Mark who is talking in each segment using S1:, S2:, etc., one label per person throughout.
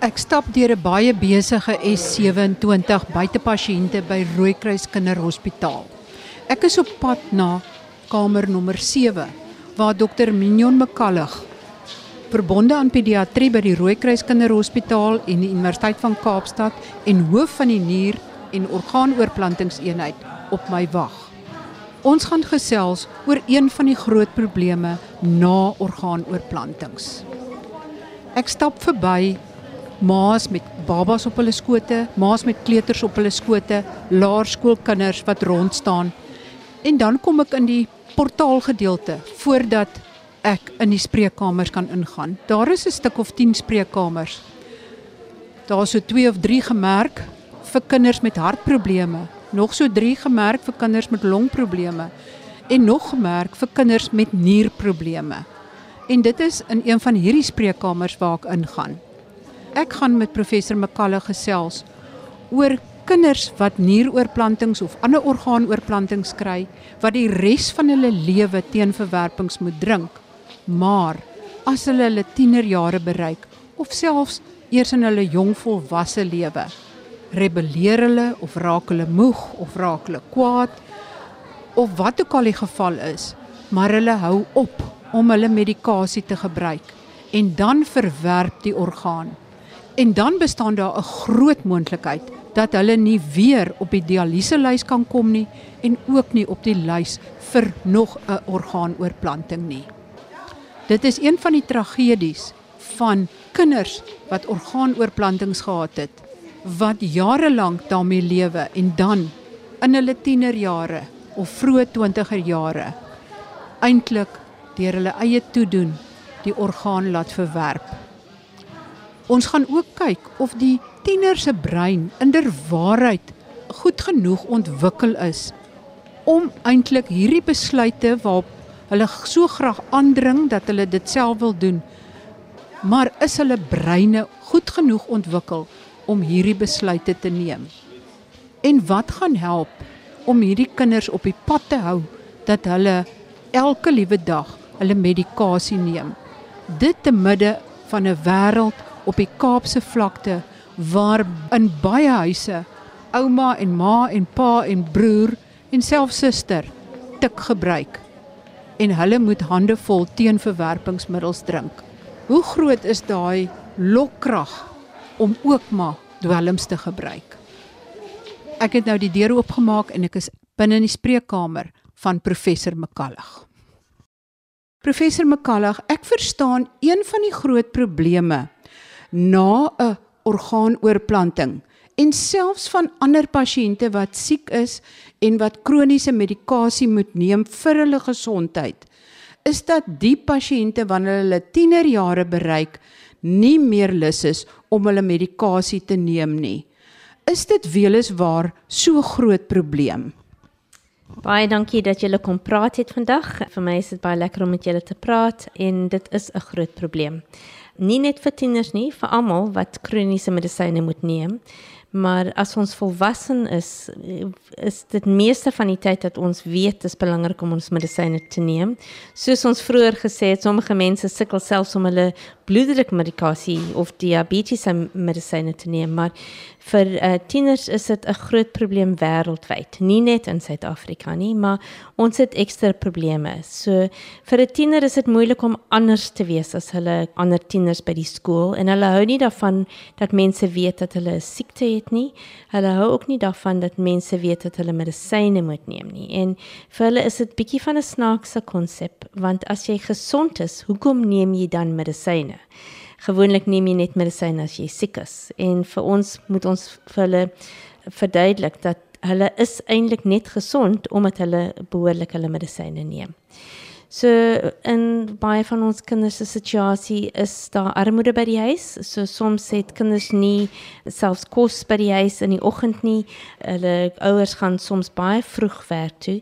S1: Ek stap deur 'n baie besige S27 buitepasiënte by Rooikruis Kinderhospitaal. Ek is op pad na kamer nommer 7 waar dokter Mignon McCallig verbonde aan pediatrie by die Rooikruis Kinderhospitaal en die Universiteit van Kaapstad en hoof van die nier- en orgaanoorplantingseenheid op my wag. Ons gaan gesels oor een van die groot probleme na orgaanoorplantings. Ek stap verby ma's met babas op hulle skote, ma's met kleuters op hulle skote, laerskoolkinders wat rond staan. En dan kom ek in die portaalgedeelte voordat ek in die spreekkamers kan ingaan. Daar is 'n stuk of 10 spreekkamers. Daar is so 2 of 3 gemerk vir kinders met hartprobleme, nog so 3 gemerk vir kinders met longprobleme en nog gemerk vir kinders met nierprobleme. En dit is in een van hierdie spreekkamers waar ek ingaan. Ek gaan met professor Makalle gesels oor kinders wat nieroorplantings of ander orgaanoorplantings kry wat die res van hulle lewe teen verwerpings moet drink. Maar as hulle hulle tienerjare bereik of selfs eers in hulle jong volwasse lewe, rebelleer hulle of raak hulle moeg of raak hulle kwaad of wat ook al die geval is, maar hulle hou op om hulle medikasie te gebruik en dan verwerp die orgaan. En dan bestaan daar 'n groot moontlikheid dat hulle nie weer op die dialyselys kan kom nie en ook nie op die lys vir nog 'n orgaanoorplanting nie. Dit is een van die tragedies van kinders wat orgaanoorplantings gehad het wat jare lank daarmee lewe en dan in hulle tienerjare of vroeë 20er jare eintlik deur hulle eie toedoen die orgaan laat verwerp. Ons gaan ook kyk of die tiener se brein inderwaarheid goed genoeg ontwikkel is om eintlik hierdie besluite waarop hulle so graag aandring dat hulle dit self wil doen. Maar is hulle breine goed genoeg ontwikkel om hierdie besluite te neem? En wat gaan help om hierdie kinders op die pad te hou dat hulle elke liewe dag hulle medikasie neem? Dit te midde van 'n wêreld op die Kaapse vlakte waar in baie huise ouma en ma en pa en broer en selfs suster tik gebruik en hulle moet hande vol teenverwerpingsmiddels drink. Hoe groot is daai lokkrag om ook maar dwelms te gebruik? Ek het nou die deur oopgemaak en ek is binne in die spreekkamer van professor McCallig. Professor McCallig, ek verstaan een van die groot probleme na 'n orgaanoorplanting en selfs van ander pasiënte wat siek is en wat kroniese medikasie moet neem vir hulle gesondheid is dat die pasiënte wanneer hulle tienerjare bereik nie meer lus is om hulle medikasie te neem nie. Is dit weliswaar so groot probleem?
S2: Baie dankie dat julle kom praat het vandag. Vir my is dit baie lekker om met julle te praat en dit is 'n groot probleem nie net vir tieners nie, vir almal wat kroniese medisyne moet neem. Maar as ons volwassen is, is dit meeste van die tyd dat ons weet dit is belangrik om ons medisyne te neem. Soos ons vroeër gesê het, sommige mense sukkel selfs om hulle bloeddrukmedikasie of diabetes medisyne te neem, maar vir uh, tieners is dit 'n groot probleem wêreldwyd, nie net in Suid-Afrika nie, maar ons het ekstra probleme. So vir 'n tiener is dit moeilik om anders te wees as hulle ander tieners by die skool en hulle hou nie daarvan dat mense weet dat hulle 'n siekte het nie. Hulle hou ook nie daarvan dat mense weet dat hulle medisyne moet neem nie. En vir hulle is dit bietjie van 'n snaakse konsep, want as jy gesond is, hoekom neem jy dan medisyne? gewoonlik neem jy net medisyne as jy siek is en vir ons moet ons vir hulle verduidelik dat hulle is eintlik net gesond omdat hulle behoorlik hulle medisyne neem. So in baie van ons kinders se situasie is daar armoede by die huis. So soms het kinders nie selfs kos by die huis in die oggend nie. Hulle ouers gaan soms baie vroeg werk toe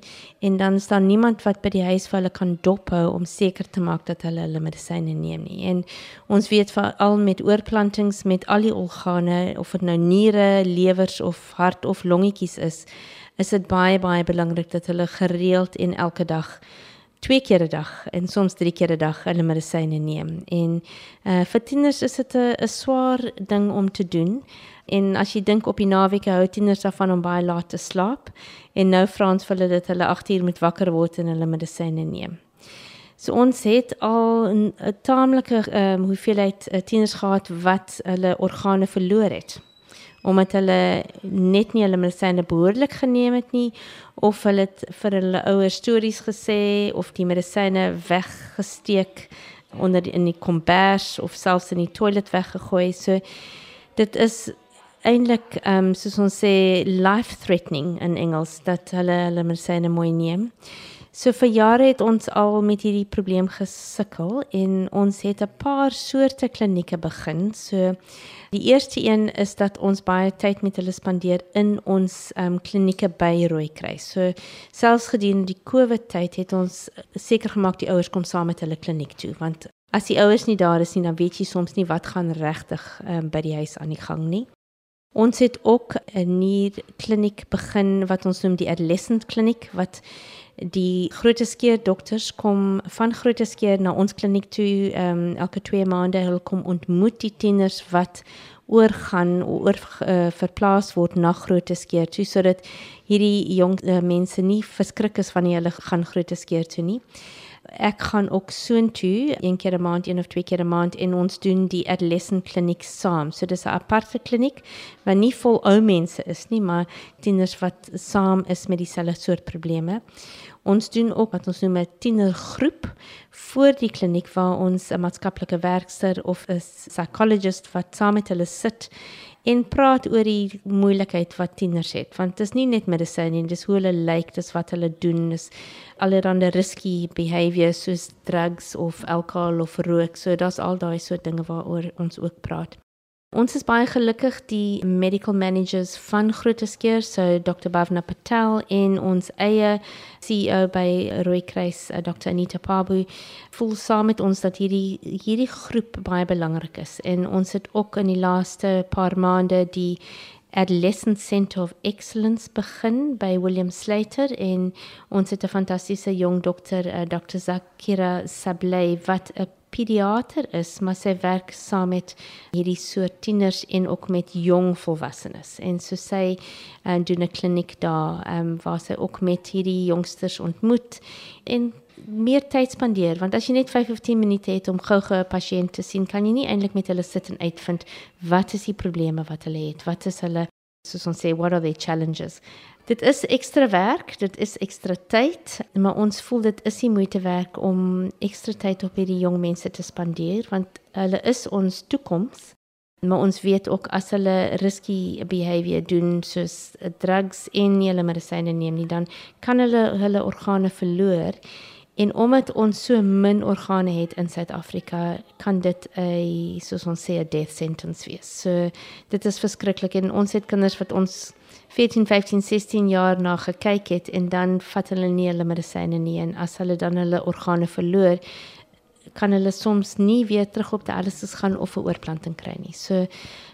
S2: en dan is daar niemand wat by die huis vir hulle kan dophou om seker te maak dat hulle hulle medisyne neem nie. En ons weet veral met oorplantings met al die organe of dit nou niere, lewers of hart of longetjies is, is dit baie baie belangrik dat hulle gereeld en elke dag twee keer 'n dag en soms drie keer 'n dag hulle medisyne neem. En uh vir tieners is dit 'n swaar ding om te doen. En as jy dink op die naweek hou tieners daarvan om baie laat te slaap en nou Frans vir hulle dat hulle 8 uur moet wakker word en hulle medisyne neem. So ons het al 'n taamlike ehm um, hoeveelheid uh, tieners gehad wat hulle organe verloor het omdat hulle net nie hulle medisyne behoorlik geneem het nie of hulle het vir hulle ouers stories gesê of die medisyne weggesteek onder die, in die kombers of selfs in die toilet weggegooi. So dit is eintlik ehm um, soos ons sê life threatening in Engels dat hulle hulle medisyne mooi neem. So vir jare het ons al met hierdie probleem gesukkel en ons het 'n paar soorte klinieke begin. So die eerste een is dat ons baie tyd met hulle spandeer in ons um, klinieke by Rooikruis. So selfs gedurende die COVID tyd het ons seker gemaak die ouers kom saam met hulle kliniek toe want as die ouers nie daar is nie dan weet jy soms nie wat gaan regtig um, by die huis aan die gang nie. Ons het ook 'n nuwe kliniek begin wat ons noem die adolescent kliniek wat die grooteskeer dokters kom van grooteskeer na ons kliniek toe um, elke 2 maande. Hulle kom ontmoet die tieners wat oorgaan oor uh, verplaas word na grooteskeer toe sodat hierdie jong uh, mense nie verskrik is wanneer hulle gaan grooteskeer toe nie ek gaan ook soontoe een keer 'n maand, een of twee keer 'n maand en ons doen die adolescent kliniek saam. So dis 'n aparte kliniek waar nie vol ou mense is nie, maar tieners wat saam is met dieselfde soort probleme. Ons doen ook wat ons noem 'n tienergroep voor die kliniek waar ons 'n maatskaplike werker of 'n psychologist wat saam met hulle sit en praat oor die moeilikheid wat tieners het want dit is nie net medisyne nie dis hoe hulle lyk dis wat hulle doen is allerlei risky behaviors soos drugs of alkohol of rook so daar's al daai soort dinge waaroor ons ook praat Ons is baie gelukkig die medical managers van Grooteskier, so Dr. Bhavna Patel en ons eie CEO by Rooikruis, eh, Dr. Anita Pabu, voel saam met ons dat hierdie hierdie groep baie belangrik is en ons het ook in die laaste paar maande die Adolescent Center of Excellence begin by William Slater en ons het 'n fantastiese jong dokter, uh, Dr. Zakira Sabley wat 'n pediater is, maar sy werk saam met hierdie soort tieners en ook met jong volwassenes. En so sy uh, doen 'n kliniek daar, um, waar sy ook met hierdie jongsters ontmoet en meer tyd spandeer want as jy net 5 of 10 minute het om gou-gou 'n pasiënt te sien, kan jy nie eintlik met hulle sit en uitvind wat is die probleme wat hulle het, wat is hulle soos ons sê what are their challenges Dit is ekstra werk, dit is ekstra tyd, maar ons voel dit is die moeite werd om ekstra tyd op hierdie jong mense te spandeer want hulle is ons toekoms. Maar ons weet ook as hulle risky behavior doen soos drugs en nie hulle medisyne neem nie, dan kan hulle hulle organe verloor. En omdat ons so min organe het in Suid-Afrika, kan dit 'n soos ons sê 'n death sentence wees. So dit is verskriklik en ons het kinders wat ons 14, 15, 16 jaar na gekyk het en dan vat hulle nie hulle medisyne nie en as hulle dan hulle organe verloor, kan hulle soms nie weer terug op dialysis gaan of 'n oorplanting kry nie. So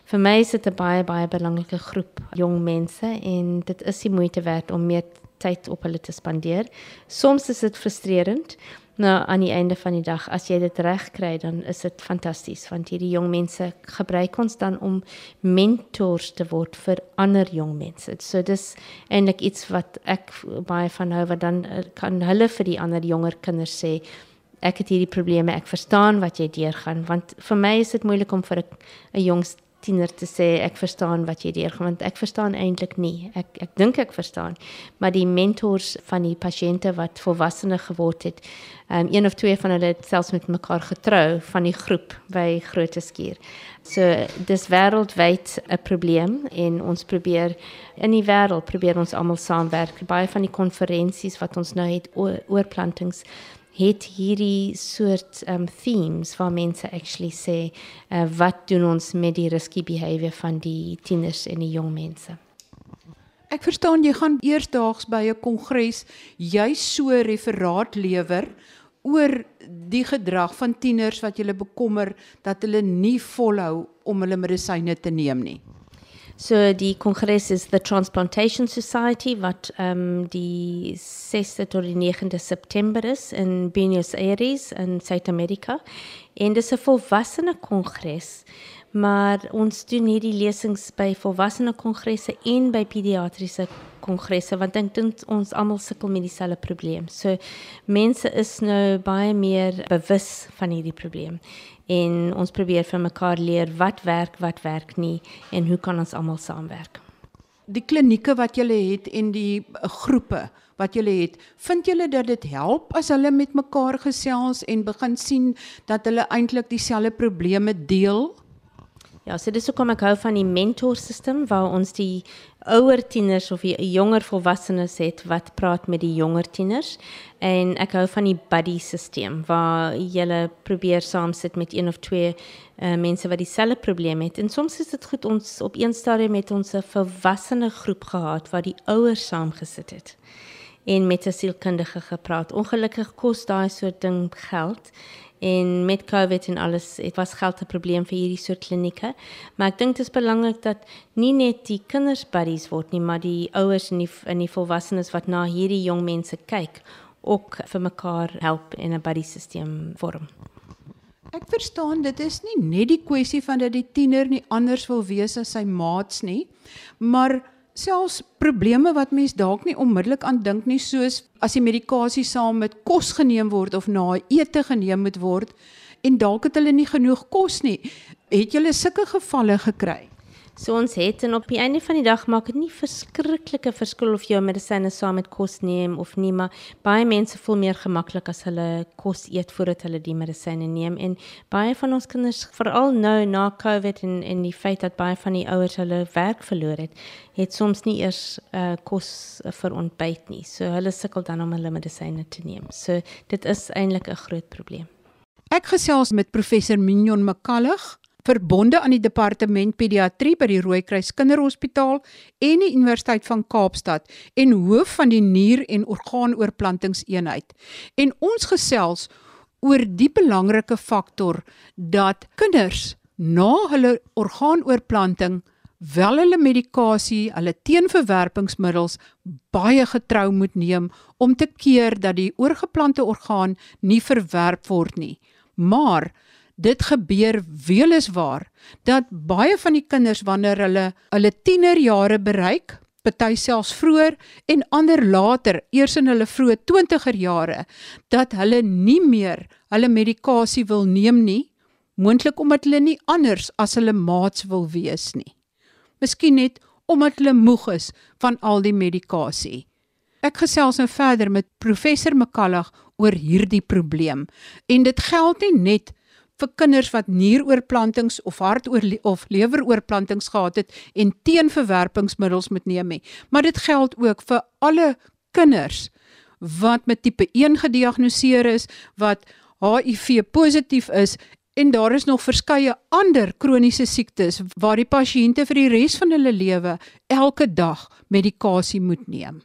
S2: vir my is dit 'n baie baie belangrike groep jong mense en dit is die moeite werd om meer tyd op hulle te spandeer. Soms is dit frustrerend, nou aan die einde van die dag as jy dit reg kry dan is dit fantasties want hierdie jong mense gebruik ons dan om mentors te word vir ander jong mense. So dis eintlik iets wat ek baie van hou wat dan eh, kan hulle vir die ander jonger kinders sê ek het hierdie probleme ek verstaan wat jy deurgaan want vir my is dit moeilik om vir 'n jong tiener te sê ek verstaan wat jy deurgaan want ek verstaan eintlik nie. Ek ek dink ek verstaan, maar die mentors van die pasiënte wat volwassene geword het, um, een of twee van hulle het selfs met mekaar getrou van die groep by Groote So dis wêreldwyd 'n probleem en ons probeer in die wêreld probeer ons almal saamwerk. Baie van die konferensies wat ons nou het oor oorplantings het hierdie soort um themes waar mense actually sê uh, wat doen ons met die risky behavior van die tieners en die jong mense.
S1: Ek verstaan jy gaan eersdaags by 'n kongres jy so referaat lewer oor die gedrag van tieners wat julle bekommer dat hulle nie volhou om hulle medisyne te neem nie.
S2: So die kongres is the Transplantation Society wat ehm um, die 6de tot die 9de September is in Buenos Aires in Suid-Amerika. En dis 'n volwassene kongres maar ons doen hierdie lesings by volwassene kongresse en by pediatriese kongresse want ek dink ons almal sukkel met dieselfde probleem. So mense is nou baie meer bewus van hierdie probleem en ons probeer vir mekaar leer wat werk, wat werk nie en hoe kan ons almal saamwerk.
S1: Die klinieke wat julle het en die groepe wat julle het, vind julle dat dit help as hulle met mekaar gesels en begin sien dat hulle eintlik dieselfde probleme deel?
S2: Ja, so dis hoekom ek hou van die mentorstelsel waar ons die ouer tieners of die jonger volwassenes het wat praat met die jonger tieners en ek hou van die buddy stelsel waar jy probeer saam sit met een of twee uh, mense wat dieselfde probleem het en soms is dit goed ons op een stadium met ons 'n volwassene groep gehad waar die ouers saam gesit het en met 'n sielkundige gepraat. Ongelukkig kos daai soort ding geld en met COVID en alles, dit was geld 'n probleem vir hierdie soort klinieke. Maar ek dink dit is belangrik dat nie net die kinders buddies word nie, maar die ouers en die en die volwassenes wat na hierdie jong mense kyk, ook vir mekaar help in 'n buddy stelsel vorm.
S1: Ek verstaan dit is nie net die kwessie van dat die tiener nie anders wil wees as sy maats nie, maar selfs probleme wat mens dalk nie onmiddellik aan dink nie soos as die medikasie saam met kos geneem word of na ete geneem moet word en dalk het hulle nie genoeg kos nie het jy sulke gevalle gekry
S2: So ons het en op die einde van die dag maak dit nie verskriklike verskil of jy medisyne saam met kos neem of nie, maar baie mense voel meer gemaklik as hulle kos eet voordat hulle die medisyne neem en baie van ons kinders veral nou na COVID en en die feit dat baie van die ouers hulle werk verloor het, het soms nie eers uh, kos vir ontbyt nie. So hulle sukkel dan om hulle medisyne te neem. So dit is eintlik 'n groot probleem.
S1: Ek gesels met professor Mignon McCallig verbonde aan die departement pediatrie by die Rooikruis Kinderhospitaal en die Universiteit van Kaapstad en hoof van die nier- en orgaanoorplantingseenheid. En ons gesels oor die belangrike faktor dat kinders na hulle orgaanoorplanting wel hulle medikasie, hulle teenverwerpingsmiddels baie getrou moet neem om te keer dat die oorgeplante orgaan nie verwerp word nie. Maar dit gebeur weliswaar dat baie van die kinders wanneer hulle hulle tienerjare bereik, party selfs vroeër en ander later, eers in hulle vroeë 20er jare, dat hulle nie meer hulle medikasie wil neem nie, moontlik omdat hulle nie anders as hulle maats wil wees nie. Miskien net omdat hulle moeg is van al die medikasie. Ek gesels nou verder met professor McCallag oor hierdie probleem en dit geld nie net vir kinders wat nieroorplantings of hartoor of leweroorplantings gehad het en teenverwerpingsmiddels moet neem nie. Maar dit geld ook vir alle kinders wat met tipe 1 gediagnoseer is, wat HIV positief is en daar is nog verskeie ander kroniese siektes waar die pasiënte vir die res van hulle lewe elke dag medikasie moet neem.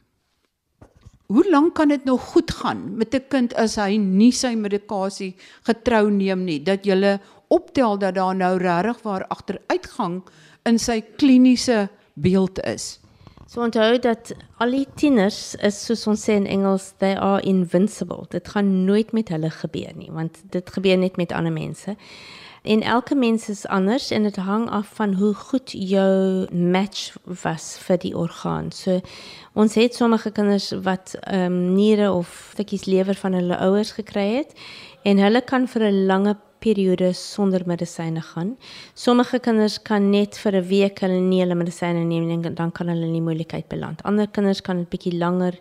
S1: Hoe lank kan dit nog goed gaan met 'n kind as hy nie sy medikasie getrou neem nie? Dat jy optel dat daar nou regtig waar agteruitgang in sy kliniese beeld is.
S2: So onthou dat al die tieners is soos ons sê in Engels, they are invincible. Dit gaan nooit met hulle gebeur nie, want dit gebeur net met ander mense. En elke mens is anders en dit hang af van hoe goed jou match was vir die orgaan. So ons het sommige kinders wat ehm um, niere of stukkies lewer van hulle ouers gekry het en hulle kan vir 'n lange periode sonder medisyne gaan. Sommige kinders kan net vir 'n week hulle nie hulle medisyne neem en dan kan hulle in die moeilikheid beland. Ander kinders kan 'n bietjie langer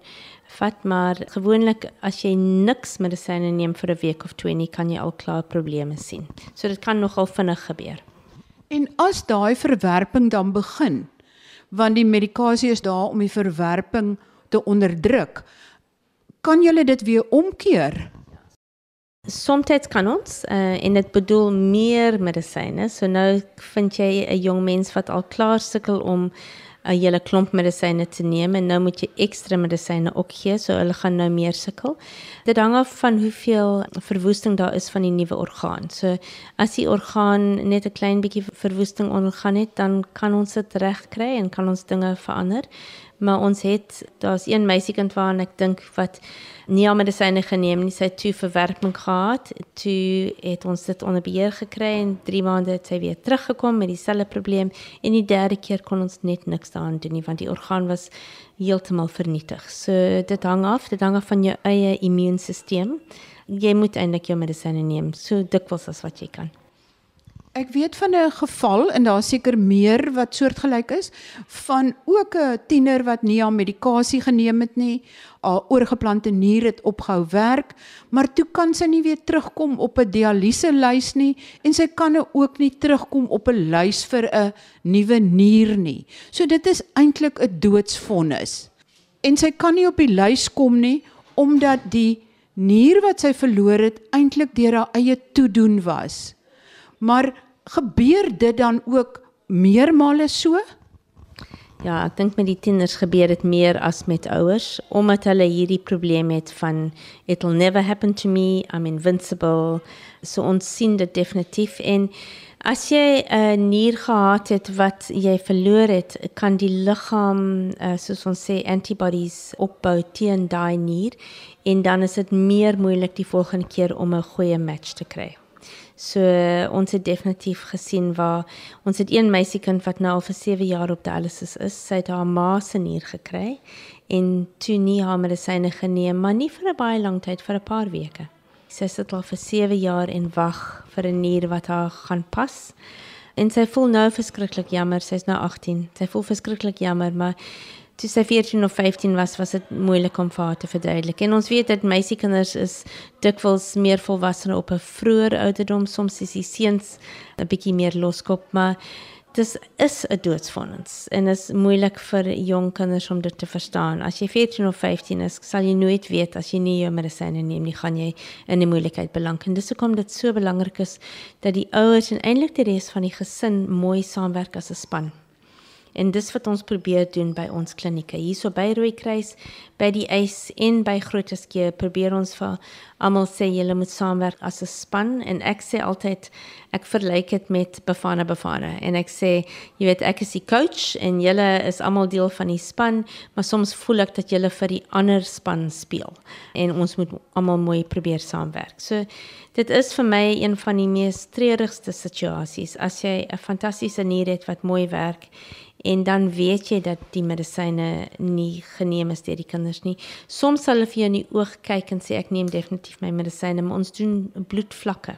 S2: vat maar gewoonlik as jy niks medisyne neem vir 'n week of twee nie kan jy al klaar probleme sien. So dit kan nogal vinnig gebeur.
S1: En as daai verwerping dan begin, want die medikasie is daar om die verwerping te onderdruk, kan jy dit weer omkeer?
S2: Soms kan ons uh, en dit bedoel meer medisyne. So nou vind jy 'n jong mens wat al klaar sukkel om 'n hele klomp medisyne te neem en nou moet jy ekstra medisyne ook gee, so hulle gaan nou meer sukkel. Dit hang af van hoeveel verwoesting daar is van die nuwe orgaan. So as die orgaan net 'n klein bietjie verwoesting ondergaan het, dan kan ons dit regkry en kan ons dinge verander. Maar ons het daar's een meisiekind waarna ek dink wat nie al medisyne geneem nie, sy het toe verwerping gehad. Toe het ons dit onder beheer gekry en 3 maande het sy weer teruggekom met dieselfde probleem en die derde keer kon ons net niks daaraan doen nie want die orgaan was heeltemal vernietig. So dit hang af, dit hang af van jou eie immuunstelsel. Jy moet eintlik jou medisyne neem so dikwels as wat jy kan.
S1: Ek weet van 'n geval en daar seker meer wat soortgelyk is van ook 'n tiener wat nie aan medikasie geneem het nie, haar oorgeplante nier het ophou werk, maar toe kan sy nie weer terugkom op 'n dialyse lys nie en sy kan nou ook nie terugkom op 'n lys vir 'n nuwe nier nie. So dit is eintlik 'n doodsvonnis. En sy kan nie op die lys kom nie omdat die nier wat sy verloor het eintlik deur haar eie toedoen was. Maar gebeur dit dan ook meermale so?
S2: Ja, ek dink met die tieners gebeur dit meer as met ouers omdat hulle hierdie probleem het van it'll never happen to me, I'm invincible. So ons sien dit definitief en as jy 'n nier gehad het wat jy verloor het, kan die liggaam uh, soos ons sê antibodies opbou teen daai nier en dan is dit meer moeilik die volgende keer om 'n goeie match te kry. So ons het definitief gesien waar ons het een meisiekind wat nou al vir 7 jaar op dialysis is. Sy het haar ma se nier gekry en toe nie haar medisyne geneem, maar nie vir 'n baie lang tyd, vir 'n paar weke. Sy sit al vir 7 jaar en wag vir 'n nier wat haar gaan pas. En sy voel nou verskriklik jammer. Sy's nou 18. Sy voel verskriklik jammer, maar toe sy 14 of 15 was, was dit moeilik om vir haar te verduidelik. En ons weet dat meisiekinders is dikwels meer volwasse op 'n vroeë ouderdom. Soms is die seuns 'n bietjie meer loskop, maar dis is 'n doodsvonnis en is moeilik vir jong kinders om dit te verstaan. As jy 14 of 15 is, sal jy nooit weet as jy nie jou medisyne neem nie, gaan jy in 'n moeilikheid beland. En dis hoekom dit so belangrik is dat die ouers en eintlik die res van die gesin mooi saamwerk as 'n span. En dis wat ons probeer doen by ons klinieke. Hierso by Rooikruis, by die Ace en by Grooteskieu probeer ons vir almal sê julle moet saamwerk as 'n span en ek sê altyd ek verlyk dit met Bafana Bafana en ek sê jy weet ek is die coach en julle is almal deel van die span, maar soms voel ek dat julle vir die ander span speel en ons moet almal mooi probeer saamwerk. So dit is vir my een van die mees treurigste situasies as jy 'n fantastiese nier het wat mooi werk en dan weet jy dat die medisyne nie geneem is deur die kinders nie. Soms sal hulle vir jou in die oog kyk en sê ek neem definitief my medisyne, maar ons doen bloedvlakke.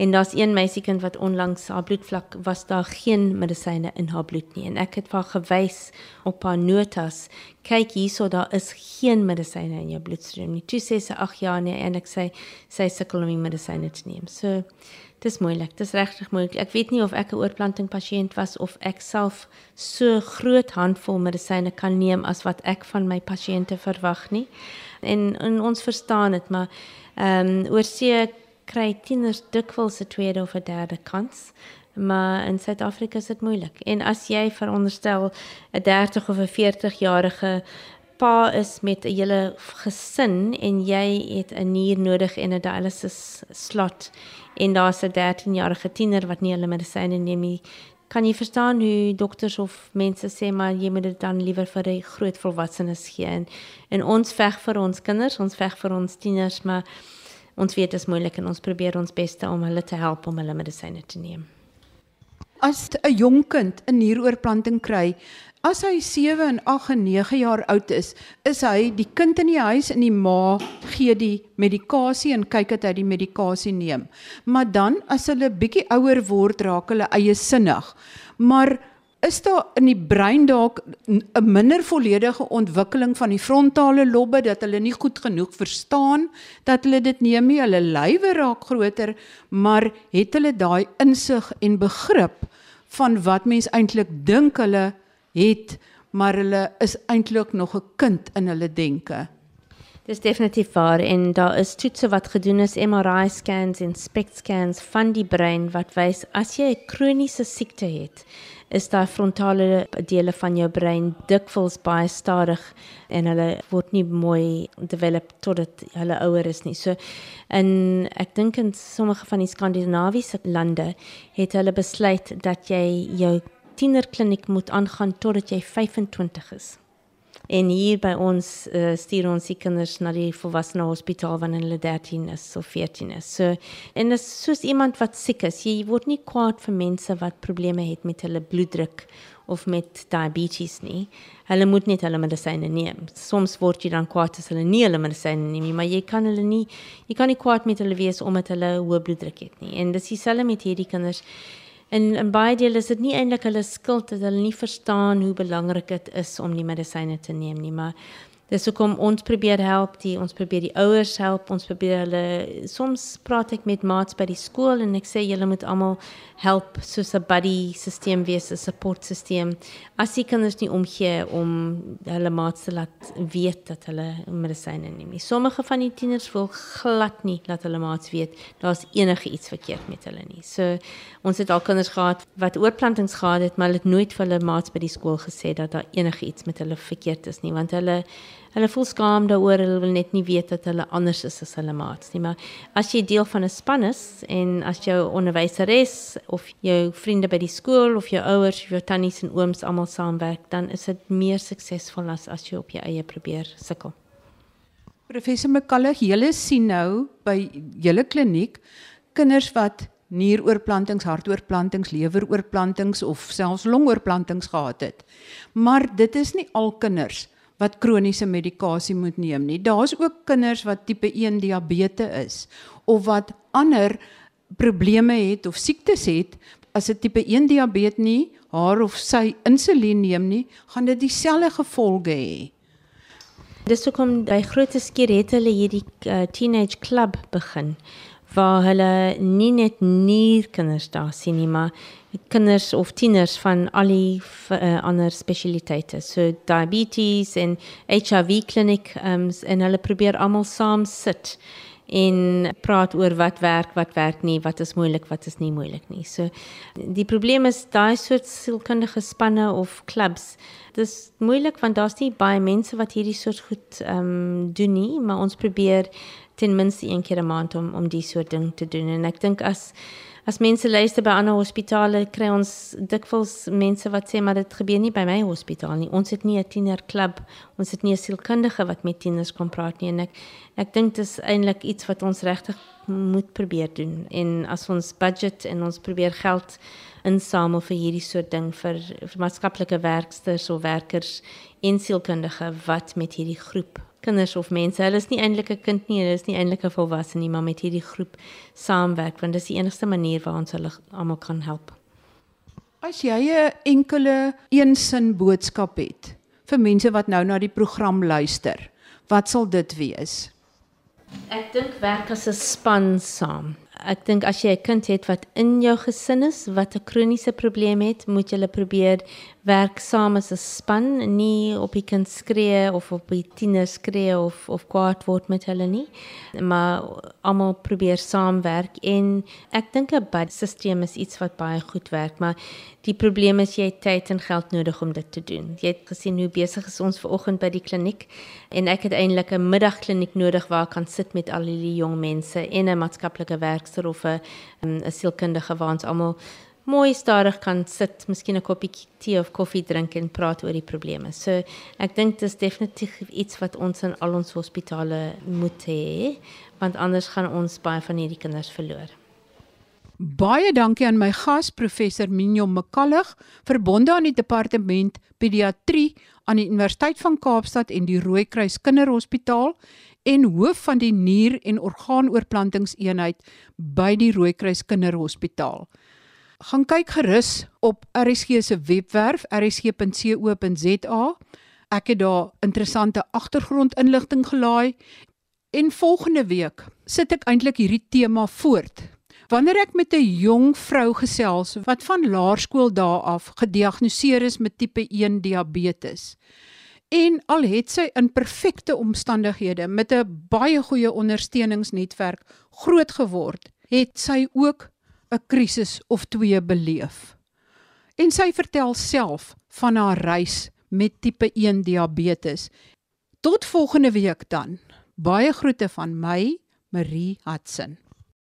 S2: En daar's een meisiekind wat onlangs haar bloedvlak was daar geen medisyne in haar bloed nie en ek het haar gewys op haar notas kyk hierso daar is geen medisyne in jou bloedstroom nie. Toe sê sy ag ja nee en ek sê sy sukkel om die medisyne te neem. So Dis moeilik. Dis regtig moeilik. Ek weet nie of ek 'n oorplanting pasiënt was of ek self so groot handvol medisyne kan neem as wat ek van my pasiënte verwag nie. En, en ons verstaan dit, maar ehm um, oorsee kry tieners dikwels 'n tweede of 'n derde kans. Maar in Suid-Afrika is dit moeilik. En as jy veronderstel 'n 30 of 'n 40 jarige pa is met 'n hele gesin en jy het 'n nier nodig en 'n dialysis slot en daar's 'n 13-jarige tiener wat nie hulle medisyne neem nie. Kan jy verstaan hoe dokters of mense sê maar jy moet dit dan liewer vir die groot volwassenes gee en, en ons veg vir ons kinders, ons veg vir ons tieners, maar ons weet dit is moeilik en ons probeer ons bes om hulle te help om hulle medisyne te neem.
S1: As 'n jong kind 'n nieroorplanting kry, As hy 7 en 8 en 9 jaar oud is, is hy die kind in die huis en die ma gee die medikasie en kyk dat hy die medikasie neem. Maar dan as hulle bietjie ouer word, raak hulle eie sinnig. Maar is daar in die brein dalk 'n minder volledige ontwikkeling van die frontale lobbe dat hulle nie goed genoeg verstaan dat hulle dit neem nie. Hulle lywe raak groter, maar het hulle daai insig en begrip van wat mens eintlik dink hulle het, maar hulle is eintlik nog 'n kind in hulle denke.
S2: Dis definitief waar en daar is toetse wat gedoen is MRI scans en SPECT scans van die brein wat wys as jy 'n kroniese siekte het is daai frontale dele van jou brein dikwels baie stadig en hulle word nie mooi develop totdat hulle ouer is nie. So en ek dink in sommige van die skandinawiese lande het hulle besluit dat jy jou tienerkliniek moet aangaan totdat jy 25 is. En hier by ons uh, stuur ons die kinders na die volwassene hospitaal wanneer hulle 13 is of 14 is. So en dit is soos iemand wat siek is. Jy word nie kwaad vir mense wat probleme het met hulle bloeddruk of met diabetes nie. Hulle moet net hulle medisyne neem. Soms word jy dan kwaad as hulle nie hulle medisyne neem nie, maar jy kan hulle nie jy kan nie kwaad met hulle wees omdat hulle hoë bloeddruk het nie. En dis dieselfde met hierdie kinders. En in baie dele is dit nie eintlik hulle skuld dat hulle nie verstaan hoe belangrik dit is om die medisyne te neem nie, maar Dis hoekom ons probeer help, die ons probeer die ouers help, ons probeer hulle soms praat ek met maats by die skool en ek sê julle moet almal help soos 'n buddy stelsel wees, 'n support stelsel. As die kinders nie omgee om hulle maats te laat weet dat hulle medisyne neem nie. Sommige van die tieners wil glad nie laat hulle maats weet daar's enige iets verkeerd met hulle nie. So ons het al kinders gehad wat oorplantings gehad het, maar hulle het nooit vir hulle maats by die skool gesê dat daar enige iets met hulle verkeerd is nie, want hulle Hulle voel skaam daaroor, hulle wil net nie weet dat hulle anders is as hulle maats nie, maar as jy deel van 'n span is en as jou onderwyseres of jou vriende by die skool of jou ouers of jou tannies en ooms almal saamwerk, dan is dit meer suksesvol as as jy op jou eie probeer sukkel.
S1: Professor McCullough, julle sien nou by julle kliniek kinders wat nieroorplantings, hartoorplantings, leweroorplantings of selfs longoorplantings gehad het. Maar dit is nie al kinders wat kroniese medikasie moet neem nie. Daar's ook kinders wat tipe 1 diabetes is of wat ander probleme het of siektes het as 'n tipe 1 diabetes nie haar of sy insulien neem nie, gaan dit dieselfde gevolge hê.
S2: Dis hoekom by groot skeer het hulle hierdie uh, teenage club begin waar hulle nie net nierkinders daar sien nie, maar kinders of tieners van al die uh, ander spesialiteite. So diabetes en HIV kliniek um, en hulle probeer almal saam sit en praat oor wat werk, wat werk nie, wat is moeilik, wat is nie moeilik nie. So die probleem is daai soort sielkundige spanne of clubs. Dis moeilik want daar's nie baie mense wat hierdie soort goed ehm um, doen nie, maar ons probeer ten minste een keer 'n maand om om die soort ding te doen en ek dink as as mense luister by ander hospitale kry ons dikwels mense wat sê maar dit gebeur nie by my hospitaal nie. Ons het nie 'n tienerklub. Ons het nie 'n sielkundige wat met tieners kom praat nie. En ek ek dink dit is eintlik iets wat ons regtig moet probeer doen. En as ons budget en ons probeer geld insamel vir hierdie soort ding vir, vir maatskaplike werksters of werkers en sielkundige wat met hierdie groep kinders of mense. Hulle is nie eintlik 'n kind nie, hulle is nie eintlik 'n volwassene nie, maar met hierdie groep saamwerk want dis die enigste manier waar ons hulle almal kan help.
S1: As jy 'n enkele eensin boodskap het vir mense wat nou na die program luister, wat sal dit wees?
S2: Ek dink werk as 'n span saam. Ek dink as jy 'n kind het wat in jou gesin is wat 'n kroniese probleem het, moet jy probeer werk saam as 'n span, nie op die kind skree of op die tiener skree of of kwaad word met hulle nie, maar almal probeer saamwerk en ek dink 'n budstelsel is iets wat baie goed werk, maar die probleem is jy het tyd en geld nodig om dit te doen. Jy het gesien hoe besig is ons vanoggend by die kliniek en ek het eintlik 'n middagkliniek nodig waar ek kan sit met al die jong mense en 'n maatskaplike werker of 'n 'n sielkundige waar ons almal mooi stadig kan sit, miskien 'n koppie tee of koffie drink en praat oor die probleme. So ek dink dis definitief iets wat ons in al ons hospitale moet hê, want anders gaan ons baie van hierdie kinders verloor.
S1: Baie dankie aan my gas professor Minjo McCallig, verbonde aan die departement pediatrie aan die Universiteit van Kaapstad en die Rooikruis Kinderhospitaal en hoof van die nier- en orgaanoorplantingseenheid by die Rooikruis Kinderhospitaal gaan kyk gerus op RSG se webwerf rsg.co.za. Ek het daar interessante agtergrondinligting gelaai en volgende week sit ek eintlik hierdie tema voort. Wanneer ek met 'n jong vrou gesels wat van laerskool dae af gediagnoseer is met tipe 1 diabetes. En al het sy in perfekte omstandighede met 'n baie goeie ondersteuningsnetwerk groot geword, het sy ook 'n krisis of twee beleef. en sy vertel self van haar reis met tipe 1 diabetes. Tot volgende week dan. Baie groete van my, Marie Hudson.